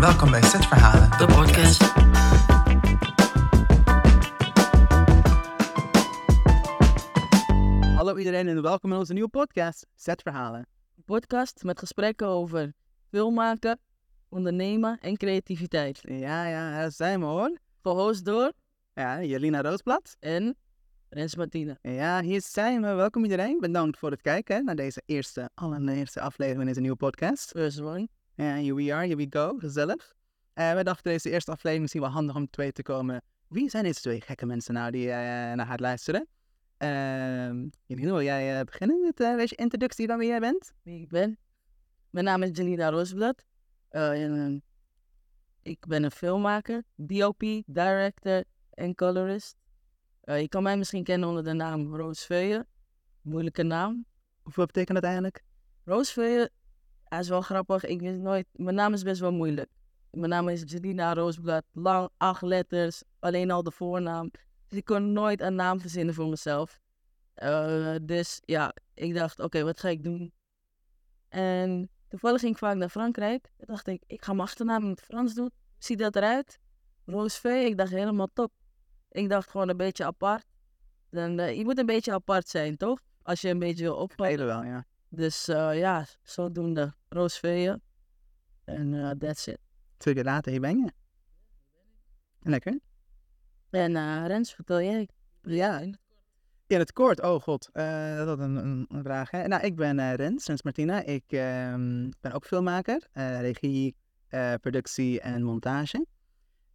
Welkom bij Setverhalen. de podcast. Hallo iedereen en welkom in onze nieuwe podcast, Zetverhalen. Een podcast met gesprekken over filmmaken, ondernemen en creativiteit. Ja, ja, daar zijn we hoor. Gehost door Ja, Jelina Roosblad. en Rens Martine. Ja, hier zijn we. Welkom iedereen. Bedankt voor het kijken naar deze eerste, allereerste aflevering in deze nieuwe podcast. First one. Ja, here we are, here we go. Gezellig. Eh we dachten deze eerste aflevering misschien wel handig om te weten te komen. Wie zijn deze twee gekke mensen nou die eh, naar gaat luisteren? Ehm Jelina, wil jij eh, beginnen met eh deze introductie van wie jij bent? Wie ik ben. Mijn naam is Janina Roosblad. Eh, en, eh, ik ben een filmmaker, DOP, director en colorist. Eh, je kan mij misschien kennen onder de naam Roos Veuyen. Moeilijke naam. Hoeveel betekent dat eigenlijk? Roos Hij is wel grappig. Ik wist nooit, mijn naam is best wel moeilijk. Mijn naam is Janina Roosblad, lang, acht letters, alleen al de voornaam. Dus ik kon nooit een naam verzinnen voor mezelf. Eh, dus ja, ik dacht, oké, wat ga ik doen? En toevallig ging ik vaak naar Frankrijk. Toen dacht ik, ik ga mijn achternaam in het Frans doen. Ziet dat eruit? Roos Veuyen, ik dacht helemaal top. Ik dacht gewoon een beetje apart. Dan, eh, je moet een beetje apart zijn, toch? Als je een beetje wil opvallen. Wel, ja. Dus eh, ja, zodoende Roos Veuyen. En eh, that's it. Twee keer later, hier ben je. Lekker. En eh, Rens, vertel jij. Ja, in het kort. Oh god, dat is een, een, een vraag. Hè? Nou, ik ben Rens, Rens Martina. Ik ehm, ben ook filmmaker. regie, productie en montage.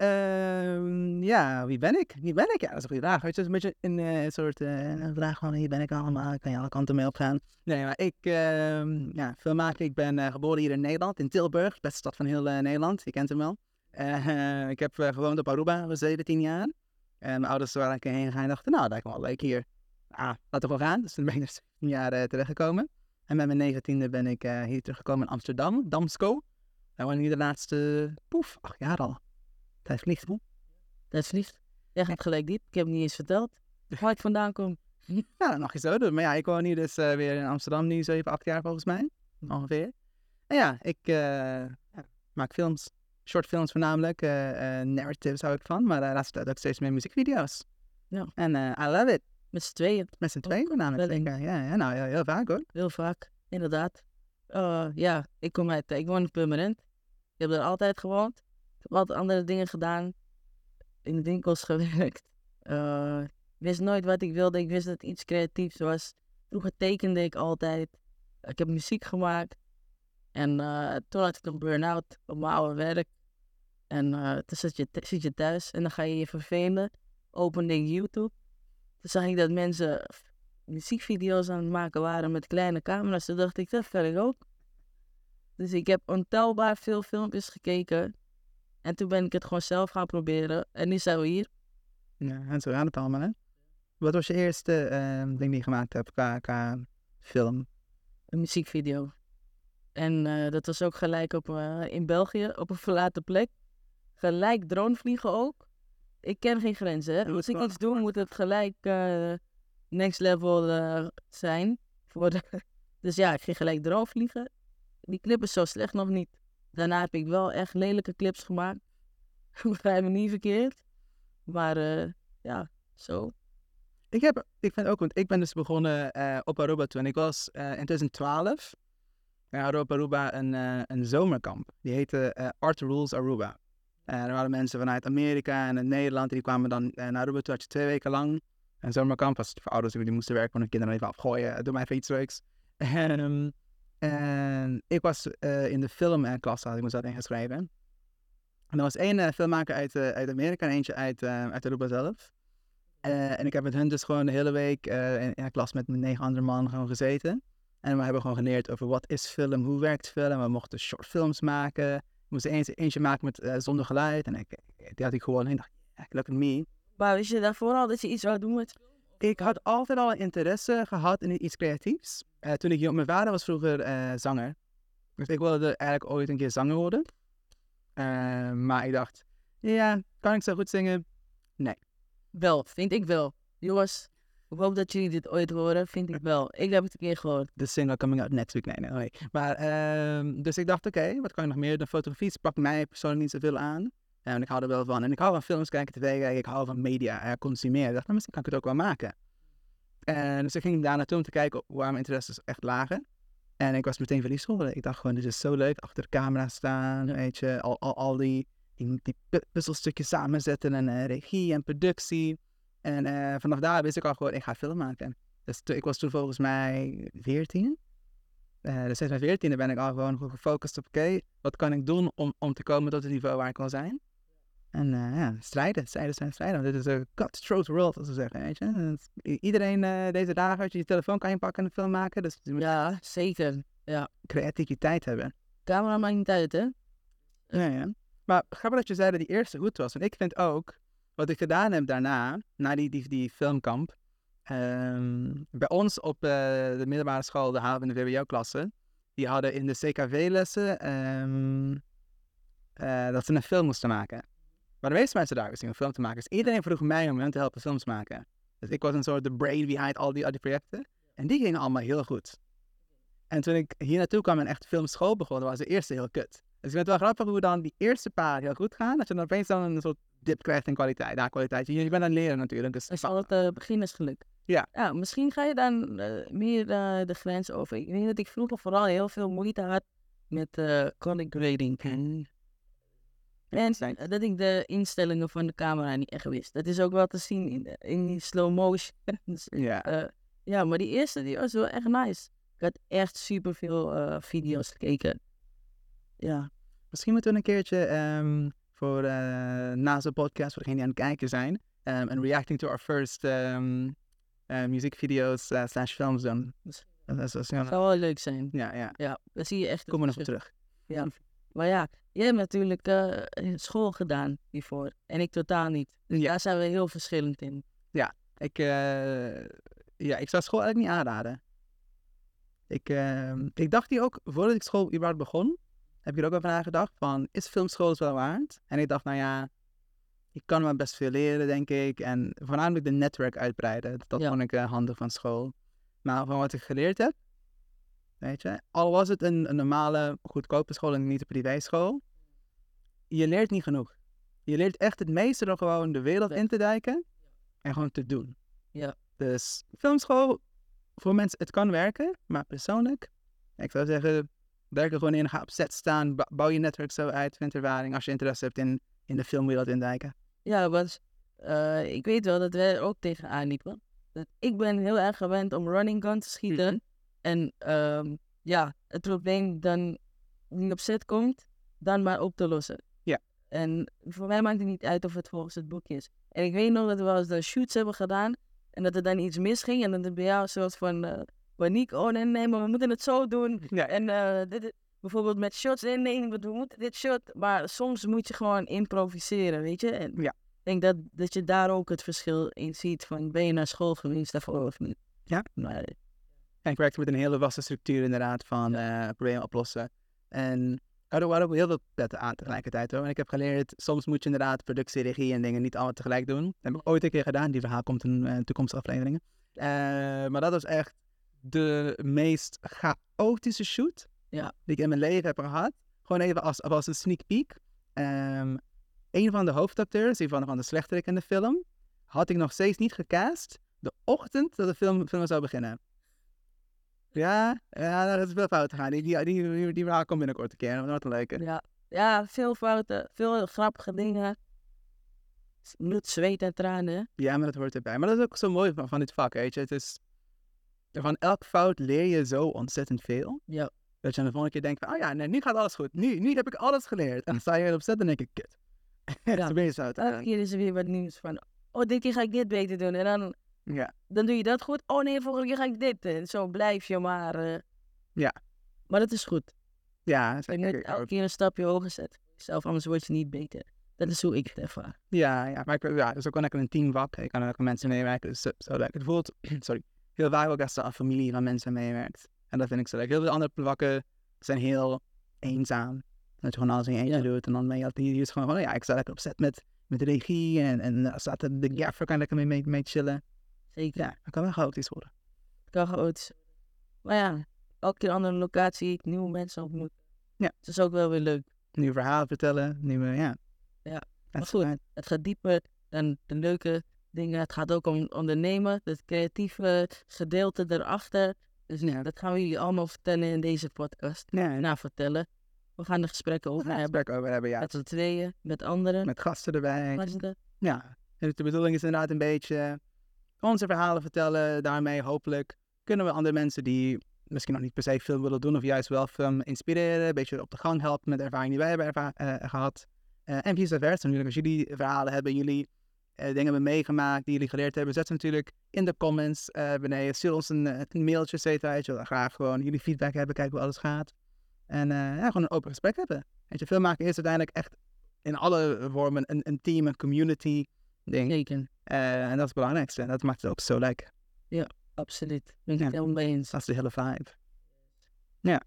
Ehm, ja, wie ben ik? Wie ben ik? Ja, dat is een goede vraag. Het is een beetje een eh, soort eh, vraag van wie ben ik allemaal? Kan je alle kanten mee opgaan? Nee, maar ik, ehm ja, filmmaker. Ik ben eh, geboren hier in Nederland, in Tilburg. Beste stad van heel Nederland. Je kent hem wel. Eh, ik heb gewoond op Aruba voor 17 jaar. En mijn ouders waren keer heen gegaan en dachten, nou, dat me wel leuk hier. Ah, laten we wel gaan. Dus toen ben ik er 17 jaar terechtgekomen. En met mijn negentiende ben ik hier teruggekomen in Amsterdam, Damsko. Daar woon ik nu de laatste, poef, acht jaar al. Tijd vliegt, hè? Dat vliegt. Jij gaat gelijk diep. Ik heb het niet eens verteld. Waar ik vandaan kom. Ja, dat mag je zo doen. Maar ja, ik woon hier dus eh, weer in Amsterdam nu 7, 8 jaar volgens mij. Ongeveer. En ja, ik eh, ja, maak films. Short films voornamelijk. eh narratives hou ik van. Maar uh, laatst ook steeds meer muziekvideo's. Ja. En I love it. Met z'n tweeën. Met z'n tweeën voornamelijk. zeker. Ja, ja, nou heel, heel vaak hoor. Heel vaak. Inderdaad. Ja, ik kom uit... Ik woon in Purmerend. Ik heb er altijd gewoond. Altijd andere dingen gedaan. In de winkels gewerkt. Ik wist nooit wat ik wilde. Ik wist dat iets creatiefs was. Vroeger tekende ik altijd. Ik heb muziek gemaakt. En eh, toen had ik een burn-out op mijn oude werk. En eh, toen zit je, zit je thuis en dan ga je je vervelen. Opende ik YouTube. Toen zag ik dat mensen muziekvideo's aan het maken waren met kleine camera's. Toen dacht ik, dat kan ik ook. Dus ik heb ontelbaar veel filmpjes gekeken. En toen ben ik het gewoon zelf gaan proberen. En nu zijn we hier. Ja, en zo gaat het allemaal hè. Wat was je eerste eh, ding die je gemaakt hebt qua, qua film? Een muziekvideo. En eh, dat was ook gelijk op, eh, in België, op een verlaten plek. Gelijk dronevliegen ook. Ik ken geen grenzen. Hè? Als ik iets doe, moet het gelijk eh, next level zijn. Voor de... Dus ja, ik ging gelijk drone vliegen. Die clip is zo slecht nog niet. Daarna heb ik wel echt lelijke clips gemaakt. Begrijp me niet verkeerd. Maar eh, ja, zo. Ik, heb, ik vind ook, want ik ben dus begonnen eh, op Aruba toen. Ik was eh, in 2012. We hadden op Aruba een, een zomerkamp. Die heette Art Rules Aruba. En er waren mensen vanuit Amerika en Nederland. Die kwamen dan naar Aruba. Toen twee weken lang een zomerkamp. was voor ouders die moesten werken, kon hun kinderen even afgooien. Doe maar even iets leuks. En, en ik was eh, in de filmklas, had ik me zat ingeschreven. En er was één eh, filmmaker uit, eh, uit Amerika en eentje uit, eh, uit Aruba zelf. Eh, en ik heb met hun dus gewoon de hele week eh, in, in een klas met negen andere man gewoon gezeten. En we hebben gewoon geleerd over wat is film, hoe werkt film. We mochten short films maken. We moesten eentje, eentje maken met eh, zonder geluid. En ik, die had ik gewoon en dacht, ja, look at me. Maar wist je daarvoor al dat je iets zou doen met Ik had altijd al interesse gehad in iets creatiefs. Eh, toen ik jong, mijn vader was vroeger eh, zanger. Dus ik wilde eigenlijk ooit een keer zanger worden. Eh, maar ik dacht, ja, kan ik zo goed zingen? Wel, vind ik wel. Jongens, Ik hoop dat jullie dit ooit horen, vind ik wel. Ik heb het een keer gehoord. De single coming out next week. Nee, nee, nee. Maar, ehm, dus ik dacht, oké, wat kan je nog meer? De fotografie sprak mij persoonlijk niet zoveel aan. En ik hou er wel van. En ik hou van films kijken, tv kijken. Ik hou van media eh, consumeren. Ik dacht, nou, misschien kan ik het ook wel maken. En dus ik ging daar naartoe om te kijken waar mijn interesses echt lagen. En ik was meteen verliefd geworden. Ik dacht gewoon, dit is zo leuk. Achter de camera staan, weet je. Al, al, al die, die, die pu- puzzelstukjes samenzetten en eh, regie en productie. En eh, vanaf daar wist ik al gewoon, ik ga film maken. Dus ik was toen volgens mij 14. Eh dus sinds mijn 14e ben ik al gewoon gefocust op, oké, wat kan ik doen om, om te komen tot het niveau waar ik wil zijn? En eh, ja, strijden, strijden, zijn strijden. Want dit is een cutthroat world, als we zeggen, weet je. En iedereen eh, deze dagen, als je je telefoon kan inpakken en een film maken. Dus je moet Ja, zeker. creativiteit hebben. Camera maakt niet uit, hè? Ja, ja. Maar grappig dat je zei dat die eerste goed was. Want ik vind ook, wat ik gedaan heb daarna, na die, die, die filmkamp, ehm, bij ons op eh, de middelbare school, de HAVO en de VWO-klasse, die hadden in de CKV-lessen ehm, eh, dat ze een film moesten maken. Maar de meeste mensen daar wisten een film te maken. Dus iedereen vroeg mij om hen te helpen films maken. Dus ik was een soort de brain behind al die, al die projecten. En die gingen allemaal heel goed. En toen ik hier naartoe kwam en echt filmschool begon, was de eerste heel kut. Dus ik vind het wel grappig hoe dan die eerste paar heel goed gaan. Dat je dan opeens dan een soort dip krijgt in kwaliteit. Ja, kwaliteit. Je, je bent aan het leren natuurlijk. Dus is altijd uh, beginnersgeluk. Ja. Ja, misschien ga je dan eh, meer eh, de grens over. Ik weet dat ik vroeger vooral heel veel moeite had met eh color grading. En eh, dat ik de instellingen van de camera niet echt wist. Dat is ook wel te zien in, de- in die slow motion. ja. Eh, ja, maar die eerste die was wel echt nice. Ik had echt superveel eh video's gekeken. Ja. Misschien moeten we een keertje ehm, voor eh naast de podcast, voor degenen die aan het kijken zijn, ehm, en reacting to our first um, muziekvideo's uh, slash films doen. Dat ja, zou wel leuk zijn. ja, ja. Ja, dan zie je echt... Kom er nog op terug. Maar ja, jij hebt natuurlijk eh, school gedaan hiervoor. En ik totaal niet. Dus Ja. daar zijn we heel verschillend in. Ik, eh, ja, ik zou school eigenlijk niet aanraden. Ik, ehm, ik dacht hier ook, voordat ik school überhaupt begon, heb ik er ook over nagedacht van, is filmschool het wel waard? En ik dacht, nou ja, ik kan wel best veel leren, denk ik. En voornamelijk de netwerk uitbreiden. Dat, Ja. vond ik eh, handig van school. Maar van wat ik geleerd heb, weet je, al was het een, een normale, goedkope school en niet een privéschool, je leert niet genoeg. Je leert echt het meeste door gewoon de wereld in te dijken en gewoon te doen. Ja. Dus filmschool, voor mensen, het kan werken, maar persoonlijk, ik zou zeggen, werk er gewoon in, ga op set staan, bouw je netwerk zo uit, vind ervaring als je interesse hebt in, in de filmwereld indijken. Ja, want eh, ik weet wel dat wij er ook tegenaan liepen. Dat ik ben heel erg gewend om running gun te schieten. Mhm. En ehm, ja, het probleem dan niet op set komt, dan maar op te lossen. Ja. En voor mij maakt het niet uit of het volgens het boekje is. En ik weet nog dat we wel eens de shoots hebben gedaan. En dat er dan iets misging. En dan is bij jou een soort van eh, paniek. Oh nee, nee, maar we moeten het zo doen. Ja. En eh, dit, bijvoorbeeld met shots. Nee, nee, we we moeten dit shot. Maar soms moet je gewoon improviseren, weet je. En Ja. ik denk dat, dat je daar ook het verschil in ziet. Van ben je naar school geweest daarvoor of niet? Ja. Maar, En ik werkte met een hele vaste structuur inderdaad van eh problemen oplossen. En had ook heel veel petten aan tegelijkertijd hoor. En ik heb geleerd, soms moet je inderdaad productie, regie en dingen niet allemaal tegelijk doen. Dat heb ik ooit een keer gedaan, die verhaal komt in eh, toekomstige afleveringen. Eh, maar dat was echt de meest chaotische shoot Ja. die ik in mijn leven heb gehad. Gewoon even als, als een sneak peek. Ehm, een van de hoofdacteurs, die van, van de slechterik in de film, had ik nog steeds niet gecast de ochtend dat de film, film zou beginnen. Ja, ja, dat is veel fout gegaan. Die, die, die, die, verhaal komt binnenkort een keer. Ja. ja, veel fouten. Veel grappige dingen. Bloed, zweet en tranen. Ja, maar dat hoort erbij. Maar dat is ook zo mooi van, van dit vak, weet je. Het is, van elk fout leer je zo ontzettend veel. Ja. Dat je aan de volgende keer denkt van, oh ja, nee, nu gaat alles goed. Nu, nu heb ik alles geleerd. En dan sta je weer op zet en denk ik, kut. Ja. Elke keer is er weer wat nieuws van. Oh, dit keer ga ik dit beter doen. En dan, Ja. dan doe je dat goed. Oh nee, volgende keer ga ik dit. En zo blijf je maar. eh. Ja. Maar dat is goed. Ja, Je zeker. elke keer een stapje hoger zetten. Zelf, anders word je niet beter. Dat is hoe ik het ervaar. Ja, ja, maar ik, ja, dus ook wel lekker een teamvak. Ik kan ook mensen meewerken. Dus zo, zo lekker. Het voelt, sorry, heel vaak ook als er een familie van mensen meewerkt. En dat vind ik zo leuk. Heel veel andere vakken zijn heel eenzaam. Dat je gewoon alles in je eentje Ja. doet. En dan ben je altijd hier gewoon van, oh ja, ik sta lekker op set met, met de regie. En, en dan staat de, de gaffer, kan lekker mee, mee, mee chillen. Zeker. Ja, dat kan wel chaotisch worden. Het kan chaotisch. Maar ja, elke keer een andere locatie, nieuwe mensen ontmoeten. Ja. Het is ook wel weer leuk. Nieuwe verhalen vertellen, nieuwe, ja. Ja, maar goed. Het gaat dieper dan de leuke dingen. Het gaat ook om ondernemen, het creatieve gedeelte erachter. Dus ja, dat gaan we jullie allemaal vertellen in deze podcast. Ja, en Nou, vertellen. We gaan er gesprekken over hebben. gesprek over hebben, ja. Met z'n tweeën, met anderen. Met gasten erbij. gasten. Ja, en de bedoeling is inderdaad een beetje onze verhalen vertellen. Daarmee hopelijk kunnen we andere mensen die misschien nog niet per se film willen doen of juist wel film inspireren. Een beetje op de gang helpen met de ervaring die wij hebben erva- eh, gehad. Eh, en vice versa natuurlijk. Als jullie verhalen hebben, jullie eh, dingen hebben meegemaakt die jullie geleerd hebben, zet ze natuurlijk in de comments beneden. Stuur ons een, mailtje, et je wel. graag gewoon jullie feedback hebben, kijken hoe alles gaat. En ja, gewoon een open gesprek hebben. Weet je, filmmaken is uiteindelijk echt in alle vormen een, een team, een community ding. Zeker, Eh, en dat is het belangrijkste. Dat maakt het ook zo leuk. absoluut. Ben ik Ja. het helemaal mee eens. Dat is de hele vibe. Ja.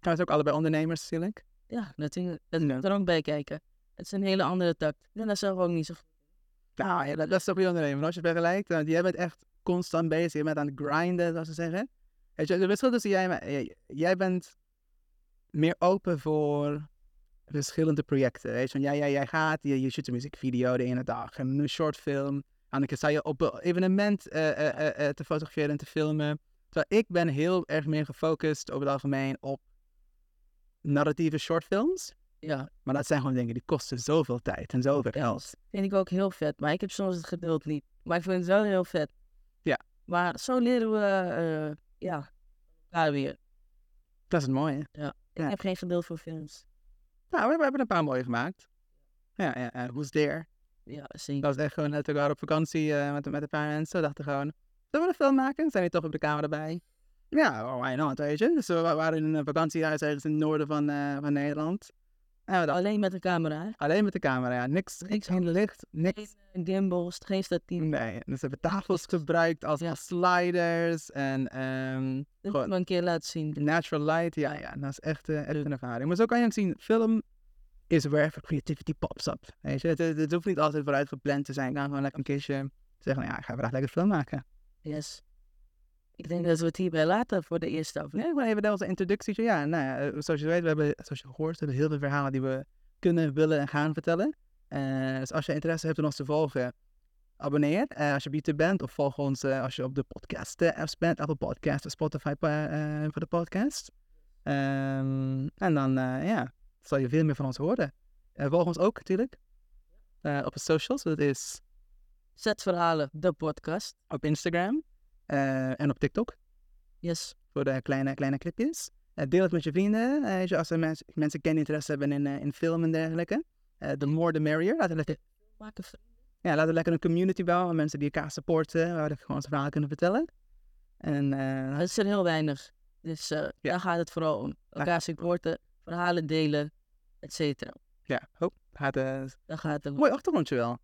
Zijn ook allebei ondernemers natuurlijk. Ja, natuurlijk. Dat Ja. moet er ook bij kijken. Het is een hele andere tak. Ja, dat is ook niet zo goed. Nou, ja, dat, dat is toch je ondernemer. Als je het vergelijkt, want jij bent echt constant bezig. Je bent aan het grinden, zoals ze zeggen. Weet je, de verschil tussen jij en mij, jij- jij bent meer open voor verschillende projecten. Weet je, want jij, jij, jij gaat, je, je shoot een muziekvideo de ene dag, en een short film. Andere keer sta je op een evenement eh, eh, eh, te fotograferen en te filmen. Terwijl ik ben heel erg meer gefocust over het algemeen op narratieve shortfilms. Ja, Maar dat zijn gewoon dingen die kosten zoveel tijd en zoveel geld. vind ik ook heel vet. Maar ik heb soms het geduld niet. Maar ik vind het wel heel vet. Ja. Maar zo leren we, ja, elkaar weer. Dat is het mooie. Ik Ja. heb geen geduld voor films. Nou, we hebben, we hebben een paar mooie gemaakt. Ja, ja, ja. Who's There? Ja, zeker. Dat was echt gewoon net, op vakantie eh, met, met een paar mensen. We dachten gewoon, zullen we een film maken? Zijn die toch op de camera erbij? Ja, oh, why not, weet je. Dus we wa- waren in een vakantiehuis ergens in het noorden van, eh, van Nederland. We dachten, Alleen met de camera, alleen met de camera, ja. Niks, niks geen licht, niks. Geen gimbals, geen statief. Nee, dus we hebben tafels gebruikt als, Ja. sliders en ehm, Dat Gewoon- moet ik een keer laten zien. natural light. Ja, ja, dat is echt, eh, echt een ervaring. Maar zo kan je ook zien, film is wherever creativity pops up. Weet je, het hoeft niet altijd vooruit gepland te zijn. Ik kan gewoon lekker een keertje zeggen, nou ja, ik ga vandaag lekker film maken. Yes. Ik denk dat we het hierbij laten voor de eerste Nee, aflevering. gewoon even onze introductie. Ja, nou ja, eh, zoals je weet, we hebben, zoals je gehoord, we hebben heel veel verhalen die we kunnen, willen en gaan vertellen. Eh, dus als je interesse hebt om ons te volgen, abonneer eh, als je op YouTube bent. Of volg ons als je op de podcast apps bent. Apple Podcast of Spotify voor de podcast. Ehm, en dan, ja, zal je veel meer van ons horen. Volg ons ook natuurlijk op de socials. Dat is Zet verhalen, de podcast. op Instagram eh, en op TikTok. Yes. voor de kleine, kleine clipjes. Eh, deel het met je vrienden. eh, als er mens, mensen interesse hebben in, in film en dergelijke. The more the merrier. Laten we, lekker, Maken ja, laten we lekker een community bouwen. Mensen die elkaar supporten. Waar we gewoon onze verhalen kunnen vertellen. En Dat is er heel weinig. Dus daar gaat het vooral om. Elkaar supporten, verhalen delen, et cetera. ja, oh, gaat, Daar gaat het mooi achtergrondje wel. Een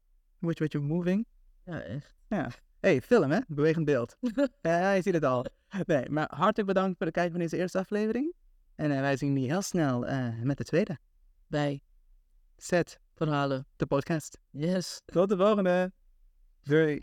beetje, beetje moving. Ja, echt. Hey, film hè? Bewegend beeld. Ja, je ziet het al. Nee, maar hartelijk bedankt voor het kijken van deze eerste aflevering. En eh, wij zien jullie heel snel eh, met de tweede. Bij Zet verhalen. de podcast. Yes. Tot de volgende. Doei.